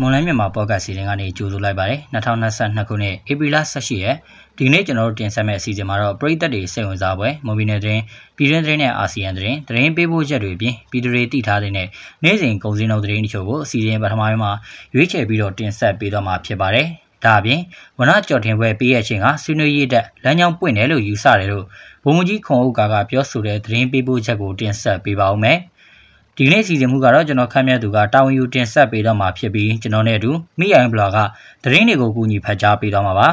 လွန်မြန်မာပေါ့ကတ်စီရင်ကနေကြိုဆိုလိုက်ပါတယ်2022ခုနှစ်ဧပြီလ18ရက်ဒီကနေ့ကျွန်တော်တို့တင်ဆက်မယ့်အစီအစဉ်မှာတော့ပြည်သက်တွေစိတ်ဝင်စားပွဲမိုဘီနယ်သတင်းပြည်တွင်းသတင်းနဲ့အာဆီယံသတင်းသတင်းပေးပို့ချက်တွေအပြင်ပြည်သူတွေတည်ထားတဲ့နေ့စဉ်ကုန်စည်နှုန်းသတင်းတချို့ကိုအစီအစဉ်ပထမပိုင်းမှာရွေးချယ်ပြီးတော့တင်ဆက်ပေးတော့မှာဖြစ်ပါတယ်ဒါအပြင်ဝနကြော်တင်ပွဲပေးရခြင်းကဆွေးနွေးရေးတက်လမ်းကြောင်းပွင့်တယ်လို့ယူဆတယ်လို့ဘုံမကြီးခွန်အုပ်ကပြောဆိုတဲ့သတင်းပေးပို့ချက်ကိုတင်ဆက်ပေးပါဦးမယ်။ ဒီကနေ့စီစဉ်မှုကတော့ကျွန်တော်ခန့်မှန်းသူကတာဝန်ယူတင်ဆက်ပေးတော့မှာဖြစ်ပြီးကျွန်တော်နဲ့အတူမိရိုင်းဘလော့ကသတင်းတွေကိုကူညီဖတ်ကြားပေးတော့မှာပါ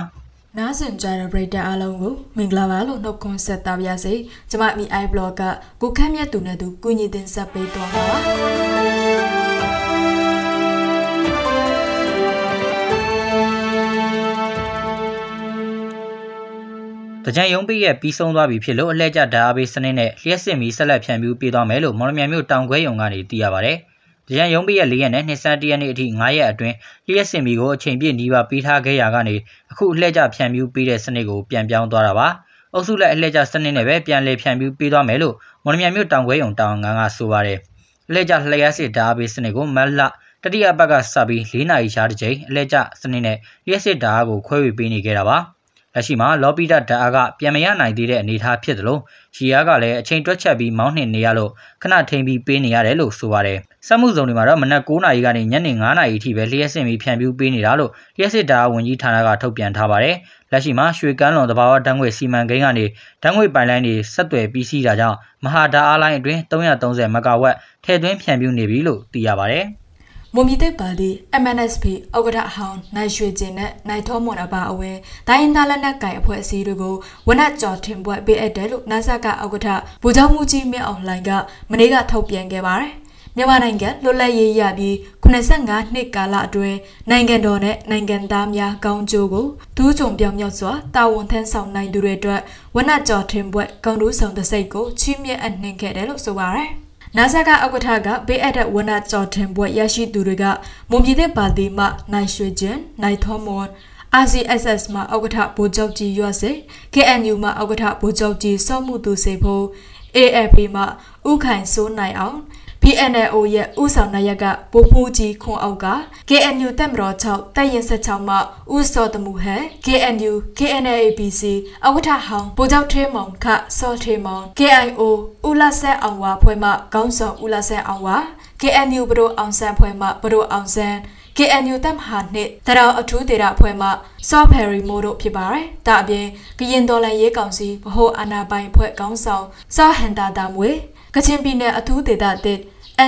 နားဆင်ကြတဲ့ပရိသတ်အားလုံးကိုမင်္ဂလာပါလို့နှုတ်ခွန်းဆက်တာပါရစေကျွန်မမိအိုင်ဘလော့ကကိုခန့်မြတ်သူနဲ့သူကူညီတင်ဆက်ပေးတော့မှာပါ တကြံယုံပိရဲ့ပြီးဆုံးသွားပြီဖြစ်လို့အလှည့်ကျဓာတ်အားပေးစနစ်နဲ့လျှက်စစ်မီဆက်လက်ဖြန့်ဖြူးပေးသွားမယ်လို့မော်လမြိုင်မြို့တောင်ခွဲယုံကနေသိရပါဗျ။တကြံယုံပိရဲ့၄ရက်နဲ့21ရက်နေ့အထိ9ရက်အတွင်းလျှက်စစ်မီကိုအချိန်ပြည့်နှီးပါပေးထားခဲ့ရကနေအခုအလှည့်ကျဖြန့်ဖြူးပေးတဲ့စနစ်ကိုပြန်ပြောင်းသွားတာပါ။အုပ်စုလက်အလှည့်ကျစနစ်နဲ့ပဲပြန်လည်ဖြန့်ဖြူးပေးသွားမယ်လို့မော်လမြိုင်မြို့တောင်ခွဲယုံတောင်ငန်းကဆိုပါတယ်။အလှည့်ကျလျှက်စစ်ဓာတ်အားပေးစနစ်ကိုမက်လတတိယပတ်ကစပြီး၄နာရီရှားတစ်ချိန်အလှည့်ကျစနစ်နဲ့လျှက်စစ်ဓာတ်အားကိုခွဲဝေပေးနေခဲ့တာပါ။ လက်ရှိမှာလော်ပီတာဓာတ်အားကပြန်မရနိုင်သေးတဲ့အနေအထားဖြစ်သလိုရှီယားကလည်းအချိန်တွက်ချက်ပြီးမောင်းနှင်နေရလို့ခဏထိန်ပြီးပေးနေရတယ်လို့ဆိုပါတယ်။စက်မှုဇုံတွေမှာတော့မနက်9:00နာရီကနေညနေ9:00နာရီအထိပဲလျှက်စစ်ပြီးဖြန့်ဖြူးပေးနေတာလို့လျှက်စစ်ဓာတ်ဝန်ကြီးဌာနကထုတ်ပြန်ထားပါတယ်။လက်ရှိမှာရွှေကန်းလွန်တဘာဝဓာတ်ငွေစီမံကိန်းကနေဓာတ်ငွေပိုင်လိုင်းတွေဆက်သွယ်ပြီးစီးတာကြောင့်မဟာဓာတ်အားလိုင်းအတွင်း330မဂါဝက်ထည့်သွင်းဖြန့်ဖြူးနေပြီလို့သိရပါတယ်။ မွန်ပြည်သက်ပါတီ MNSP ဥက္ကဋ္ဌဟောင်းနိုင်ရွှေကျင်နဲ့နိုင်ထောမွန်အပါအဝင်ဒိုင်းသားလက်နက်ကင်အဖွဲ့အစည်းတွေကိုဝနတ်ကျော်ထင်ပွဲပေးအပ်တယ်လို့နာဆာကဥက္ကဋ္ဌဗိုလ်ချုပ်မှုကြီးမြင့်အောင်လှိုင်ကမနေ့ကထုတ်ပြန်ခဲ့ပါတယ်။မြန်မာနိုင်ငံလွတ်လပ်ရေးရပြီး85နှစ်ကာလအတွင်းနိုင်ငံတော်နဲ့နိုင်ငံသားများကောင်းကျိုးကိုဒူးကြုံပြောင်မြောက်စွာတာဝန်ထမ်းဆောင်နိုင်သူတွေအတွက်ဝနတ်ကျော်ထင်ပွဲကောင်းတူးဆောင်တဲ့စိတ်ကိုချီးမြှင့်အနှင်ခဲ့တယ်လို့ဆိုပါရယ်။ နာဆာကဥက္ကဋ္ဌကဘေးအပ်တဲ့ဝနကျော်ထင်ပွဲရရှိသူတွေကမွန်ပြည်သက်ပါတီမှနိုင်ရွှေကျင်နိုင်ထောမွန် RCSS မှာဥက္ကဋ္ဌဗိုလ်ချုပ်ကြီးရွတ်စေ KNU မှာဥက္ကဋ္ဌဗိုလ်ချုပ်ကြီးစောမှုသူစေဖို့ AFP မှာဥခိုင်စိုးနိုင်အောင် PNLO ရဲ့ဥဆောင်နာရက်ကဗိုလ်မှူးကြီးခွန်အောက်က KNU တက်မတော်6တပ်ရင်16မှဥစောတမှုဟဲ KNU KNAAPC အဝထဟောင်းဗိုလ်ချုပ်ထေးမောင်ခစောထေးမောင် KIO ဥလဆက်အောင်ဝါဖွဲ့မှခေါင်းဆောင်ဥလဆက်အောင်ဝါ KNU ဘရိုအောင်ဆန်းဖွဲ့မှဘရိုအောင်ဆန်း KNU တပ်မဟာနှစ်တရောင်အထူးဒေတာအဖွဲ့မှစောဖယ်ရီမိုတို့ဖြစ်ပါတယ်။ဒါအပြင်ကရင်တော်လန်ရေးကောင်စီဗဟိုအာဏာပိုင်အဖွဲ့ခေါင်းဆောင်စောဟန်တာတာမွေကချင်ပြည်နယ်အထူးဒေတာတစ်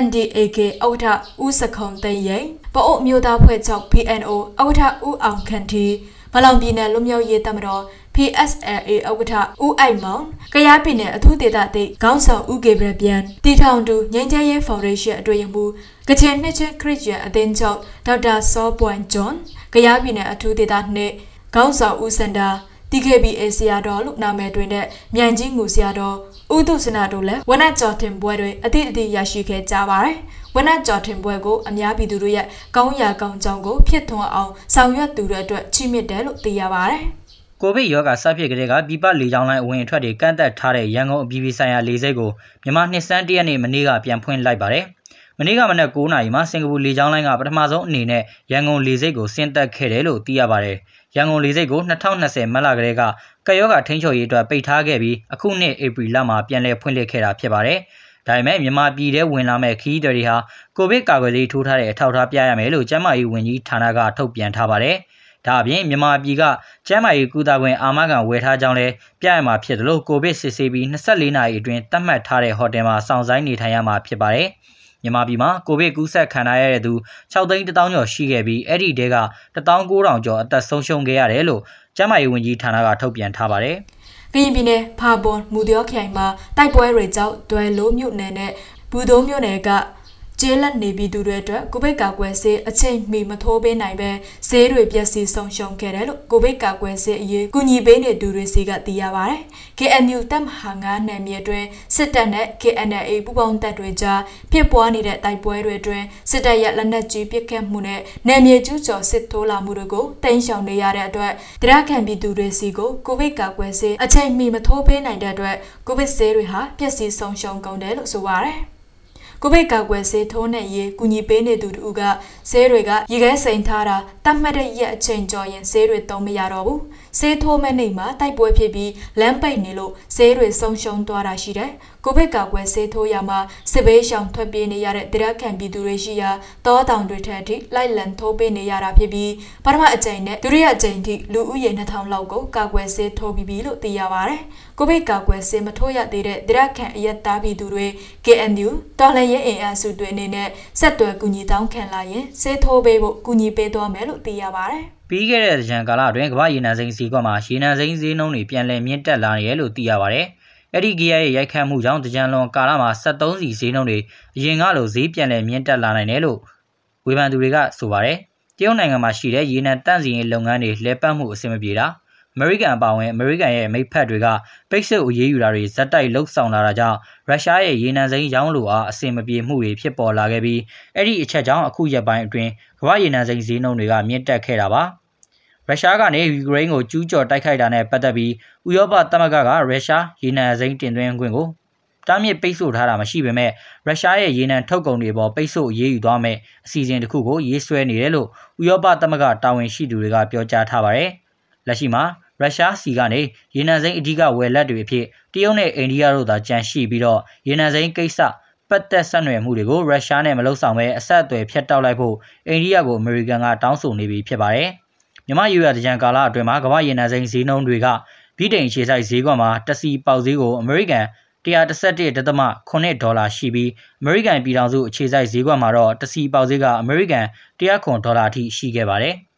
NDAK ဥက္ကဋ္ဌဦးစခုံသိန်းရင်ပအိုမျိုးသားဖွဲ့ချုပ် PNO ဥက္ကဋ္ဌဦးအောင်ခန့်တီမလောင်ပြည်နယ်လူမျိုးရေးတမတော် PSLA ဥက္ကဋ္ဌဦးအိုက်မောင်ကရားပြည်နယ်အထူးဒေသတိတ်ခေါင်းဆောင်ဦးကေဘရပြန်တီထောင်တူငင်းချဲရေးဖောင်ဒေးရှင်းအတွင်းမှူကချင်နှစ်ချင်းခရစ်ယာန်အသင်းချုပ်ဒေါက်တာစောပွန်ဂျွန်ကရားပြည်နယ်အထူးဒေသနှစ်ခေါင်းဆောင်ဦးစန္ဒာ TKBA ဆရာတော်လို့နာမည်တွင်တဲ့မြန်ကြီးငူဆရာတော်ဦးသူစနာတို့လည်းဝနတ်ကျော်တင်ပွဲတွေအတိအတိရရှိခဲ့ကြပါတယ်။ဝနတ်ကျော်တင်ပွဲကိုအများပြည်သူတို့ရဲ့ကောင်းရာကောင်းကြောင်းကိုဖြစ်ထွန်းအောင်ဆောင်ရွက်သူတွေအတွက်ချီးမြှင့်တယ်လို့သိရပါတယ်။ကိုဗစ်ရောဂါစဖြစ်ကြတဲ့ကပြည်ပလေကြောင်းလိုင်းအဝင်အထွက်တွေကန့်သက်ထားတဲ့ရန်ကုန်အပြည်ပြည်ဆိုင်ရာလေဆိပ်ကိုမြန်မာနှစ်စန်းတရက်နေ့မနေ့ကပြန်ဖွင့်လိုက်ပါတယ်။မနေ့ကမနက်9:00နာရီမှာစင်ကာပူလေကြောင်းလိုင်းကပထမဆုံးအနေနဲ့ရန်ကုန်လေဆိပ်ကိုဆင်းသက်ခဲ့တယ်လို့သိရပါတယ်။ ရန်ကုန်လေဆိပ်ကို2020မတ်လကလေးကကယောဂထိန်းချုပ်ရေးအတွက်ပိတ်ထားခဲ့ပြီးအခုနှစ်ဧပြီလမှာပြန်လည်ဖွင့်လှစ်ခဲ့တာဖြစ်ပါတယ်။ဒါပေမဲ့မြန်မာပြည်ထဲဝင်လာမဲ့ခီးတွေဟာကိုဗစ်ကာကွယ်ဆေးထိုးထားတဲ့အထောက်အထားပြရမယ်လို့ကျန်းမာရေးဝန်ကြီးဌာနကထုတ်ပြန်ထားပါတယ်။ဒါအပြင်မြန်မာပြည်ကကျန်းမာရေးကုသခွင့်အာမခံဝယ်ထားကြောင်းလဲပြရမှာဖြစ်တယ်လို့ကိုဗစ်စစ်ဆေးပြီး24နာရီအတွင်းသတ်မှတ်ထားတဲ့ဟိုတယ်မှာစောင့်ဆိုင်းနေထိုင်ရမှာဖြစ်ပါတယ်။ မြန်မာပြည်မှာကိုဗစ်ကူးစက်ခံရတဲ့သူ6သိန်း1000ကျော်ရှိခဲ့ပြီးအဲ့ဒီတဲက19000ကျော်အသက်ဆုံးရှုံးခဲ့ရတယ်လို့ကျန်းမာရေးဝန်ကြီးဌာနကထုတ်ပြန်ထားပါတယ်။ကရင်ပြည်နယ်ဖာပွန်မူတရောခိုင်မှာတိုက်ပွဲတွေကြောင့်တွယ်လိုမြို့နယ်နဲ့ဘူဒိုမြို့နယ်က ကျေးလက်နေပြည်သူတွေအတွက်ကိုဗစ်ကာကွယ်ဆေးအချိန်မီမထိုးပေးနိုင်ပဲဆေးတွေပျက်စီးဆုံးရှုံးခဲ့တယ်လို့ကိုဗစ်ကာကွယ်ဆေးအရေးကူညီပေးနေသူတွေစီကသိရပါဗျ။ KNU တပ်မဟာ9နယ်မြေအတွင်းစစ်တပ်နဲ့ KNLA ပူးပေါင်းတပ်တွေကြားဖြစ်ပွားနေတဲ့တိုက်ပွဲတွေအတွင်းစစ်တပ်ရဲ့လက်နက်ကြီးပစ်ခတ်မှုနဲ့နယ်မြေကျူးကျော်စစ်ထိုးလာမှုတွေကိုတင်ရှောင်နေရတဲ့အတွက်တရားခံပြည်သူတွေစီကိုကိုဗစ်ကာကွယ်ဆေးအချိန်မီမထိုးပေးနိုင်တဲ့အတွက်ကိုဗစ်ဆေးတွေဟာပျက်စီးဆုံးရှုံးကုန်တယ်လို့ဆိုပါရယ်။ ကိုဗစ်ကာကွယ်ဆေးထိုးနှံရေးကူညီပေးနေသူတို့ကဆေးတွေကရေခဲစိန်ထားတာတတ်မှတ်တဲ့ရက်အချိန်ကျော်ရင်ဆေးတွေသုံးမရတော့ဘူးဆေးထိုးမဲ့နေမှာတိုက်ပွဲဖြစ်ပြီးလမ်းပိတ်နေလို့ဆေးတွေဆုံးရှုံးသွားတာရှိတယ် ကိုဗစ်ကာကွယ်ဆေးထိုးရမှာစစ်ဘေးရှောင်ထွက်ပြေးနေရတဲ့တရားခံပြည်သူတွေရှိရာတောတောင်တွေထက်အထိလိုက်လံထိုးပေးနေရတာဖြစ်ပြီးပထမအကြိမ်နဲ့ဒုတိယအကြိမ်ထိလူဦးရေ2000လောက်ကိုကာကွယ်ဆေးထိုးပြီးပြီလို့သိရပါတယ်ကိုဗစ်ကာကွယ်ဆေးမထိုးရသေးတဲ့တရားခံအရက်သားပြည်သူတွေ KNU တော်လှန်ရေးအင်အားစုတွေအနေနဲ့ဆက်သွယ်ကူညီတောင်းခံလာရင်ဆေးထိုးပေးဖို့ကူညီပေးသွားမယ်လို့သိရပါတယ်ပြီးခဲ့တဲ့ကြံကာလအတွင်းကမ္ဘာရေနံစိမ်းစီကွက်မှာရေနံစိမ်းဈေးနှုန်းတွေပြန်လည်မြင့်တက်လာနေတယ်လို့သိရပါတယ်။ အဲ့ဒီဂီယာရဲ့ရိုက်ခတ်မှုကြောင့်ကြံလွန်ကာလမှာ73စီဈေးနှုန်းတွေအရင်ကလိုဈေးပြန်လည်မြင့်တက်လာနိုင်တယ်လို့ဝေဖန်သူတွေကဆိုပါတယ်။တရုတ်နိုင်ငံမှာရှိတဲ့ရေနံတန့်စင်ရေးလုပ်ငန်းတွေလဲပတ်မှုအဆင်မပြေတာအမေရိကန်အပါအဝင်အမေရိကန်ရဲ့မိတ်ဖက်တွေကပိတ်ဆို့အရေးယူတာတွေဇက်တိုက်လှုပ်ဆောင်လာတာကြောင့်ရုရှားရဲ့ရေနံစိမ်းရောင်းလိုအားအဆင်မပြေမှုတွေဖြစ်ပေါ်လာခဲ့ပြီးအဲ့ဒီအချက်ကြောင့်အခုရက်ပိုင်းအတွင်းကမ္ဘာရေနံစိမ်းဈေးနှုန်းတွေကမြင့်တက်ခဲ့တာပါ ရုရှားကနေယူကရိန်းကိုကျူးကျော်တိုက်ခိုက်တာနဲ့ပတ်သက်ပြီးဥရောပသမဂ္ဂကရုရှားရေနံစိမ်းတင်သွင်းခွင့်ကိုတားမြစ်ပိတ်ဆို့ထားတာမရှိပေမဲ့ရုရှားရဲ့ရေနံထုတ်ကုန်တွေပေါ်ပိတ်ဆို့အရေးယူသွားမယ်အစီအစဉ်တစ်ခုကိုရေးဆွဲနေတယ်လို့ဥရောပသမဂ္ဂတာဝန်ရှိသူတွေကပြောကြားထားပါတယ်။လက်ရှိမှာရုရှားစီကနေရေနံစိမ်းအဓိကဝယ်လက်တွေအဖြစ်တရုတ်နဲ့အိန္ဒိယတို့သာကြန့်ရှိပြီးတော့ရေနံစိမ်းကိစ္စပတ်သက်ဆက်နွယ်မှုတွေကိုရုရှားနဲ့မလုပ်ဆောင်ဘဲအဆက်အသွယ်ဖြတ်တောက်လိုက်ဖို့အိန္ဒိယကိုအမေရိကန်ကတောင်းဆိုနေပြီဖြစ်ပါတယ်။ မြမယူရတကြံကာလအတွင်းမှာကမ္ဘာရေနံစိမ်းဈေးနှုန်းတွေကဗြိတိန်ခြေဆိုင်ဈေးကွက်မှာတစီပေါက်ဈေးကိုအမေရိကန်117.8ဒေါ်လာရှိပြီးအမေရိကန်ပြည်ထောင်စုအခြေစိုက်ဈေးကွက်မှာတော့တစီပေါက်ဈေးကအမေရိကန်100ဒေါ်လာအထိရှိခဲ့ပါတယ်။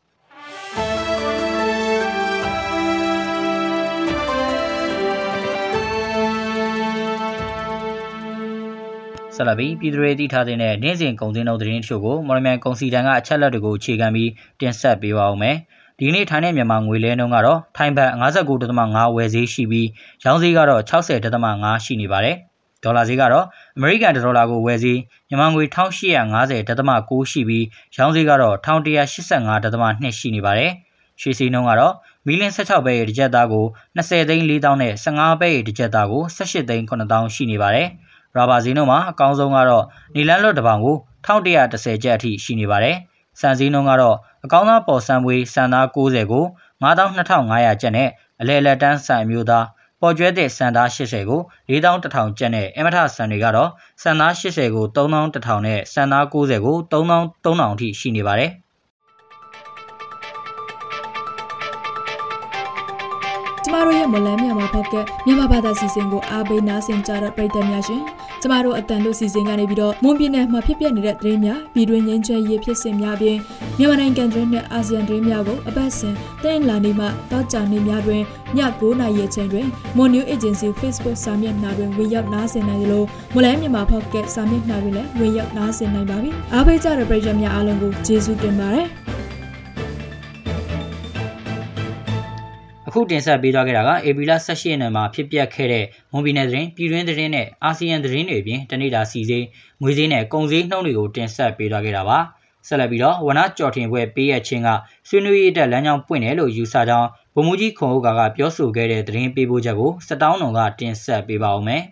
ဆက်လက်ပြီးပြည်သူတွေတည်ထားတဲ့နေ့စဉ်ကုန်စည်နှုန်းသတင်းတချို့ကိုမော်လမြိုင်ကုန်စည်တန်းကအချက်လက်တွေကိုအခြေခံပြီးတင်ဆက်ပေးပါဦးမယ်။ဒီနေ့ထိုင်းနဲ့မြန်မာငွေလဲနှုန်းကတော့ထိုင်းဘတ်59.5ဝယ်ဈေးရှိပြီးရောင်းဈေးကတော့60.5ရှိနေပါတယ်။ဒေါ်လာဈေးကတော့အမေရိကန်ဒေါ်လာကိုဝယ်ဈေးမြန်မာငွေ1850.6ရှိပြီးရောင်းဈေးကတော့1185.2ရှိနေပါတယ်။ရွှေစည်းနှုန်းကတော့မီလင်း16ပဲရဲ့တစ်ကြက်သားကို20သိန်း4000နဲ့15ပဲရဲ့တစ်ကြက်သားကို18သိန်း9000ရှိနေပါတယ်။ ရာဘာဈေးနှုန်းမှာအကောင်းဆုံးကတော့နီလန်းလွတ်တစ်ပေါင်ကို1130ကျပ်အထိရှိနေပါတယ်။စံဈေးနှုန်းကတော့အကောင်းသားပေါ်စံမွေးစံသား90ကို92,500ကျပ်နဲ့အလဲလက်တန်းစံအမျိုးသားပေါ်ကျွဲတဲ့စံသား80ကို4100ကျပ်နဲ့အမထစံတွေကတော့စံသား80ကို3100နဲ့စံသား90ကို3300အထိရှိနေပါတယ်။ တို့ရဲ့မလန်းမြန်မာဖောက်ကမြန်မာဘာသာစီစဉ်ကိုအားပေးနားဆင်ကြတဲ့ပရိသတ်များရှင်ကျမတို့အတန်တို့စီစဉ်ကနေပြီးတော့မွန်ပြည်နယ်မှာဖြစ်ပျက်နေတဲ့သတင်းများပြည်တွင်းငင်းချဲရေးဖြစ်စဉ်များပြင်မြန်မာနိုင်ငံတွင်းနဲ့အာဆီယံတွင်းများကိုအပတ်စဉ်တင်လာနေမှတောက်ကြနေများတွင်ည9:00နာရီအချိန်တွင် Mon New Agency Facebook စာမျက်နှာတွင်ဝင်ရောက်နားဆင်နိုင်သလိုမလန်းမြန်မာဖောက်ကစာမျက်နှာတွင်လည်းဝင်ရောက်နားဆင်နိုင်ပါပြီအားပေးကြတဲ့ပရိသတ်များအားလုံးကိုကျေးဇူးတင်ပါတယ် အခုတင်ဆက်ပေးသွားခဲ့တာကအေပီလာ18ရက်နေ့မှာဖြစ်ပျက်ခဲ့တဲ့မွန်ပြည်နယ်သတင်းပြည်တွင်းသတင်းနဲ့အာဆီယံသတင်းတွေအပြင်တနေ့တာစီစဉ်ငွေစည်းနဲ့ကုန်စည်နှုန်းတွေကိုတင်ဆက်ပေးသွားခဲ့တာပါဆက်လက်ပြီးတော့ဝနကြော်ထင်ပွဲပေးရခြင်းကဆွေးနွေးရေးတက်လမ်းကြောင်းပွင့်တယ်လို့ယူဆကြောင်းဗိုလ်မှူးကြီးခွန်ဥက္ကာကပြောဆိုခဲ့တဲ့သတင်းပေးပို့ချက်ကိုစတောင်းတော်ကတင်ဆက်ပေးပါဦးမယ်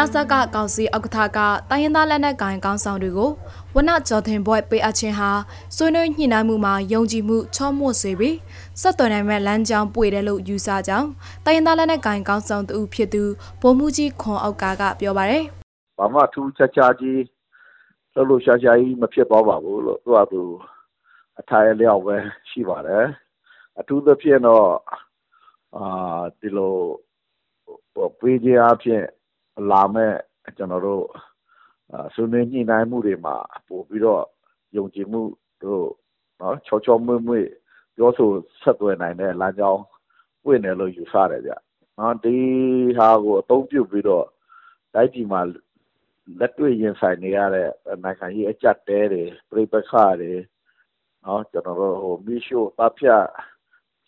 နောက်ဆက်ကကောင်စီဥက္ကဋ္ဌကတိုင်းရင်းသားလက်နက်ကိုင်ကောင်းဆောင်တွေကိုဝနကြော်ထင်ဘွဲ့ပေးအပ်ခြင်းဟာဆွေးနွေးညှိနှိုင်းမှုမှာယုံကြည်မှုချော့မော့စေပြီးဆက်သွယ်နိုင်မဲ့လမ်းကြောင်းပွေတယ်လို့ယူဆကြောင်းတိုင်းရင်းသားလက်နက်ကိုင်ကောင်းဆောင်သူဖြစ်သူဗိုလ်မှူးကြီးခွန်အောက်ကကပြောပါတယ်။ဘာမှထူးခြားခြားကြီးလှုပ်လှရှားရှားကြီးမဖြစ်သွားပါဘူးလို့သူကသူအထိုင်အလျောက်ပဲရှိပါတယ်။အထူးသဖြင့်တော့အာဒီလိုပေးခြင်းအဖြစ် လာမဲ့ကျွန်တော်တို့ဆွေးနွေးညှိနှိုင်းမှုတွေမှာပို့ပြီးတော့ယုံကြည်မှုတို့နော်ချောချောမွေ့မွေ့ပြောဆိုဆက်သွယ်နိုင်တဲ့လမ်းကြောင်းပွင့်တယ်လို့ယူဆတယ်ဗျနော်ဒီဟာကိုအသုံးပြုပြီးတော့တိုင်းပြည်မှာလက်တွေ့ရင်ဆိုင်နေရတဲ့နိုင်ငံရေးအကြက်တဲတွေပြိပခါတွေနော်ကျွန်တော်တို့ဟိုမီရှိုတပ်ဖြတ်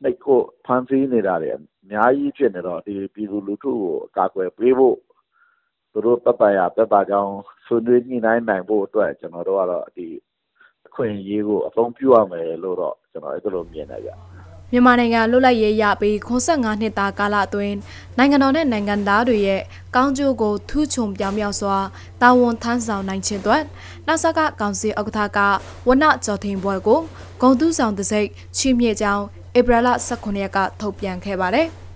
နှိတ်ကိုဖန်ဆီးနေတာတွေအများကြီးဖြစ်နေတော့ဒီပြည်သူလူထုကိုအကာအကွယ်ပေးဖို့ သူတို့သက်သာရာသက်သာကြောင်းဆွေးနွေးညှိနှိုင်းနိုင်ဖို့အတွက်ကျွန်တော်တို့ကတော့ဒီအခွင့်အရေးကိုအသုံးပြုရမယ်လို့တော့ကျွန်တော်အဲ့လိုမြင်တယ်ဗျမြန်မာနိုင်ငံလွတ်လပ်ရေးရပြီး85နှစ်တာကာလအတွင်းနိုင်ငံတော်နဲ့နိုင်ငံသားတွေရဲ့ကောင်းကျိုးကိုထူးချွန်ပြောင်မြောက်စွာတာဝန်ထမ်းဆောင်နိုင်ခြင်းအတွက်နောက်ဆက်ကကောင်စီဥက္ကဋ္ဌကဝနကျော်ထင်ပွဲကိုဂုံတူးဆောင်တစိ့ချီးမြှင့်ကြောင်းဧပြီလ18ရက်ကထုတ်ပြန်ခဲ့ပါတယ်။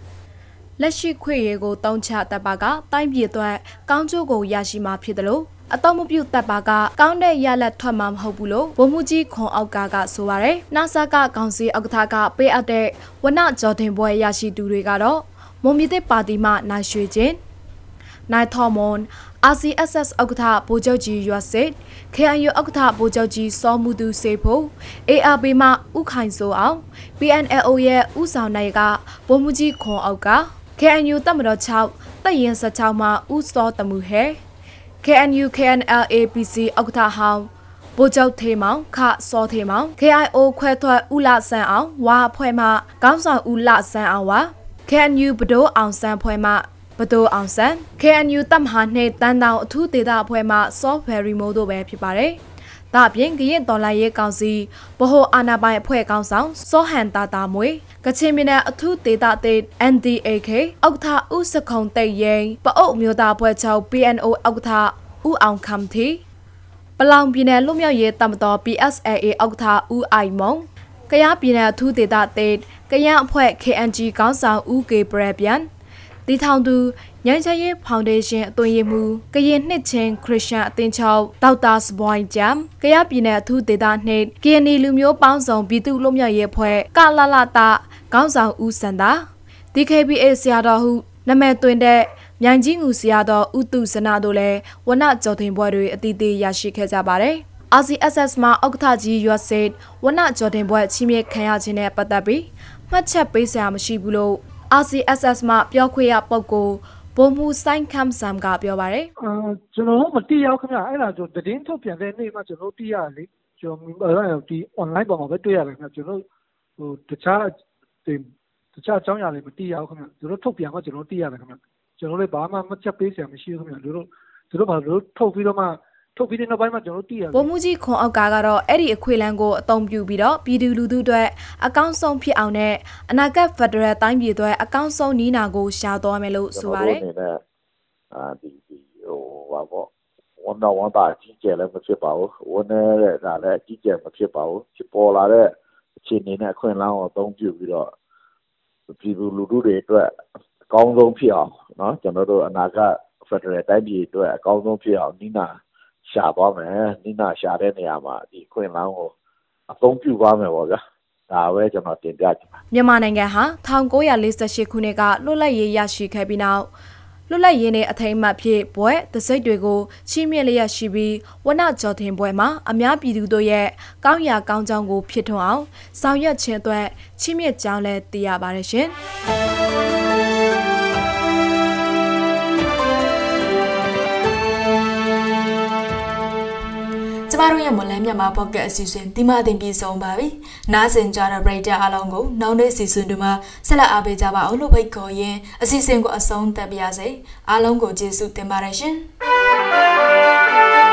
လက်ရှိခွေရေကိုတောင်းချတပ်ပါကတိုင်းပြည်အတွက်ကောင်းကျိုးကိုရရှိမှာဖြစ်တယ်လို့အတော့မပြုတ်တပ်ပါကကောင်းတဲ့ရလက်ထွက်မှာမဟုတ်ဘူးလို့ဗိုလ်မှူးကြီးခွန်အောက်ကကဆိုပါရယ်နာဆာကကောင်စီဥက္ကဋ္ဌကပေးအပ်တဲ့ဝနဂျော်တင်ပွဲရရှိသူတွေကတော့မွန်ပြည်သစ်ပါတီမှနိုင်ရွှေချင်းနိုင်ထော်မွန် RCSS ဥက္ကဋ္ဌဗိုလ်ချုပ်ကြီးရွတ်စစ် KNU ဥက္ကဋ္ဌဗိုလ်ချုပ်ကြီးစောမှုသူစေဖို့ ARB မှဥခိုင်စိုးအောင် PNLO ရဲ့ဥဆောင်နိုင်ကဗိုလ်မှူးကြီးခွန်အောက်က KNU တပ်မတော်6တပ်ရင်16မှဥစောတမှုဟဲ KNU KNLAPC ဥက္ကဋ္ဌဟောင်းဗိုလ်ချုပ်ထေမောင်ခစောထေမောင် KIO ခွဲထွက်ဥလဆန်အောင်ဝါအဖွဲ့မှကောင်းဆောင်ဥလဆန်အောင်ဝါ KNU ဘဒိုးအောင်ဆန်ဖွဲ့မှဘဒိုးအောင်ဆန် KNU တပ်မဟာနှင့်တန်တောင်အထူးဒေသအဖွဲ့မှ software remote တို့ပဲဖြစ်ပါတယ်။ ဒါအပြင်ကရင်တော်လိုင်းရေးကောင်စီဗဟိုအာဏာပိုင်အဖွဲ့ကောင်းဆောင်စောဟန်တာတာမွေကချင်ပြည်နယ်အထူးဒေသအသစ် NDAK အောက်ထဥစခုံတိတ်ရင်ပအုပ်မျိုးသားအဖွဲ့ချုပ် PNO အောက်ထဥအောင်ခမ်တီပလောင်ပြည်နယ်လူမျိုးရေးတမတော် PSAA အောက်ထဥအိုင်မုံကယားပြည်နယ်အထူးဒေသအသစ်ကရန်အဖွဲ့ KNG ကောင်းဆောင်ဦးကေပရပြန်တီထောင်သူ ညချမ်းရေးဖောင်ဒေးရှင်းအသွင်ရမှုကရင်နှစ်ချင်းခရစ်ယာန်အသင်းချုပ်ဒေါက်တာစပွိုင်းဂျမ်ကရပြည်နယ်အထူးဒေသနှင့် KNI လူမျိုးပေါင်းစုံပြည်သူ့လူမျိုးရေးဖွဲ့ကလလတာခေါင်းဆောင်ဦးစန္ဒာ DKBA ဆရာတော်ဟုနာမည်သွင်းတဲ့မြိုင်ကြီးငူဆရာတော်ဥတုဇနာတို့လည်းဝနကြော်တင်ပွဲတွေအတီးတီးရရှိခဲ့ကြပါတယ်။ RCSS မှာဥက္ကဋ္ဌကြီးရွတ်စစ်ဝနကြော်တင်ပွဲချီးမြှင့်ခံရခြင်းနဲ့ပတ်သက်ပြီးမှတ်ချက်ပေးစရာမရှိဘူးလို့ RCSS မှပြောခွင့်ရပုဂ္ဂိုလ် ဘုံမှုဆိုင်ခမ်ဆမ်ကပြောပါတယ်။အာကျွန်တော်မတိရောက်ခင်ဗျအဲ့ဒါဆိုတည်င်းထုတ်ပြန်တဲ့နေ့မှကျွန်တော်တိရလေကျွန်တော်ဒီ online ပေါ်မှာပဲတွေ့ရတယ်ခင်ဗျကျွန်တော်ဟိုတခြားတခြားအကြောင်းအရာတွေမတိရောက်ခင်ဗျကျွန်တော်ထုတ်ပြန်မှကျွန်တော်တိရတယ်ခင်ဗျကျွန်တော်လည်းဘာမှမချက်ပေးစရာမရှိဘူးခင်ဗျတို့တို့ဘာလို့ထုတ်ပြီးတော့မှ ထုတ်ပြီးတဲ့နောက်ပိုင်းမှာကျွန်တော်တို့သိရတယ်ဗိုလ်မှူးကြီးခွန်အောက်ကကတော့အဲ့ဒီအခွေလန်းကိုအသုံးပြုပြီးတော့ပြည်သူလူထုအတွက်အကောင့်ဆုံးဖြစ်အောင်နဲ့အနာဂတ်ဖက်ဒရယ်တိုင်းပြည်အတွက်အကောင့်ဆုံးနီးနာကိုရှာသွားမယ်လို့ဆိုပါတယ်အာဒီဒီဟိုဘာပေါ့ဝန်တော်ဝန်တာကြီးကျယ်လည်းမဖြစ်ပါဘူးဝန်နေတဲ့ဒါလည်းကြီးကျယ်မဖြစ်ပါဘူးဖြစ်ပေါ်လာတဲ့အခြေအနေနဲ့အခွင့်အလမ်းကိုအသုံးပြုပြီးတော့ပြည်သူလူထုတွေအတွက်အကောင်းဆုံးဖြစ်အောင်เนาะကျွန်တော်တို့အနာဂတ်ဖက်ဒရယ်တိုင်းပြည်အတွက်အကောင်းဆုံးဖြစ်အောင်နီးနာ ရှာသွားမယ်နိနာရှာတဲ့နေရာမှာဒီခွင့်လန်းကိုအသုံးပြုသွားမယ်ပေါ့ဗျာဒါပဲကျွန်တော်တင်ပြချင်ပါမြန်မာနိုင်ငံဟာ1948ခုနှစ်ကလွတ်လပ်ရေးရရှိခဲ့ပြီးနောက်လွတ်လပ်ရေးနဲ့အထိမ်းအမှတ်ဖြစ်ဘွဲတစိတ်တွေကိုချီးမြှင့်လျက်ရှိပြီးဝနကြော်တင်ပွဲမှာအများပြည်သူတို့ရဲ့ကောင်းရာကောင်းကြောင်းကိုဖြစ်ထွန်းအောင်ဆောင်ရွက်ခြင်းအတွက်ချီးမြှင့်ကြောင်းလည်းသိရပါတယ်ရှင်။ ကျမတို့ရဲ့မလန်းမြန်မာပေါ့ကတ်အစီအစဉ်ဒီမှတင်ပြီးဆုံးပါပြီ။နားဆင်ကြတဲ့ပရိသတ်အားလုံးကိုနောက်နေ့စီစဉ်တွေမှာဆက်လက်အားပေးကြပါအောင်လို့ဖိတ်ခေါ်ရင်းအစီအစဉ်ကိုအဆုံးသတ်ပါရစေ။အားလုံးကိုကျေးဇူးတင်ပါတယ်ရှင်။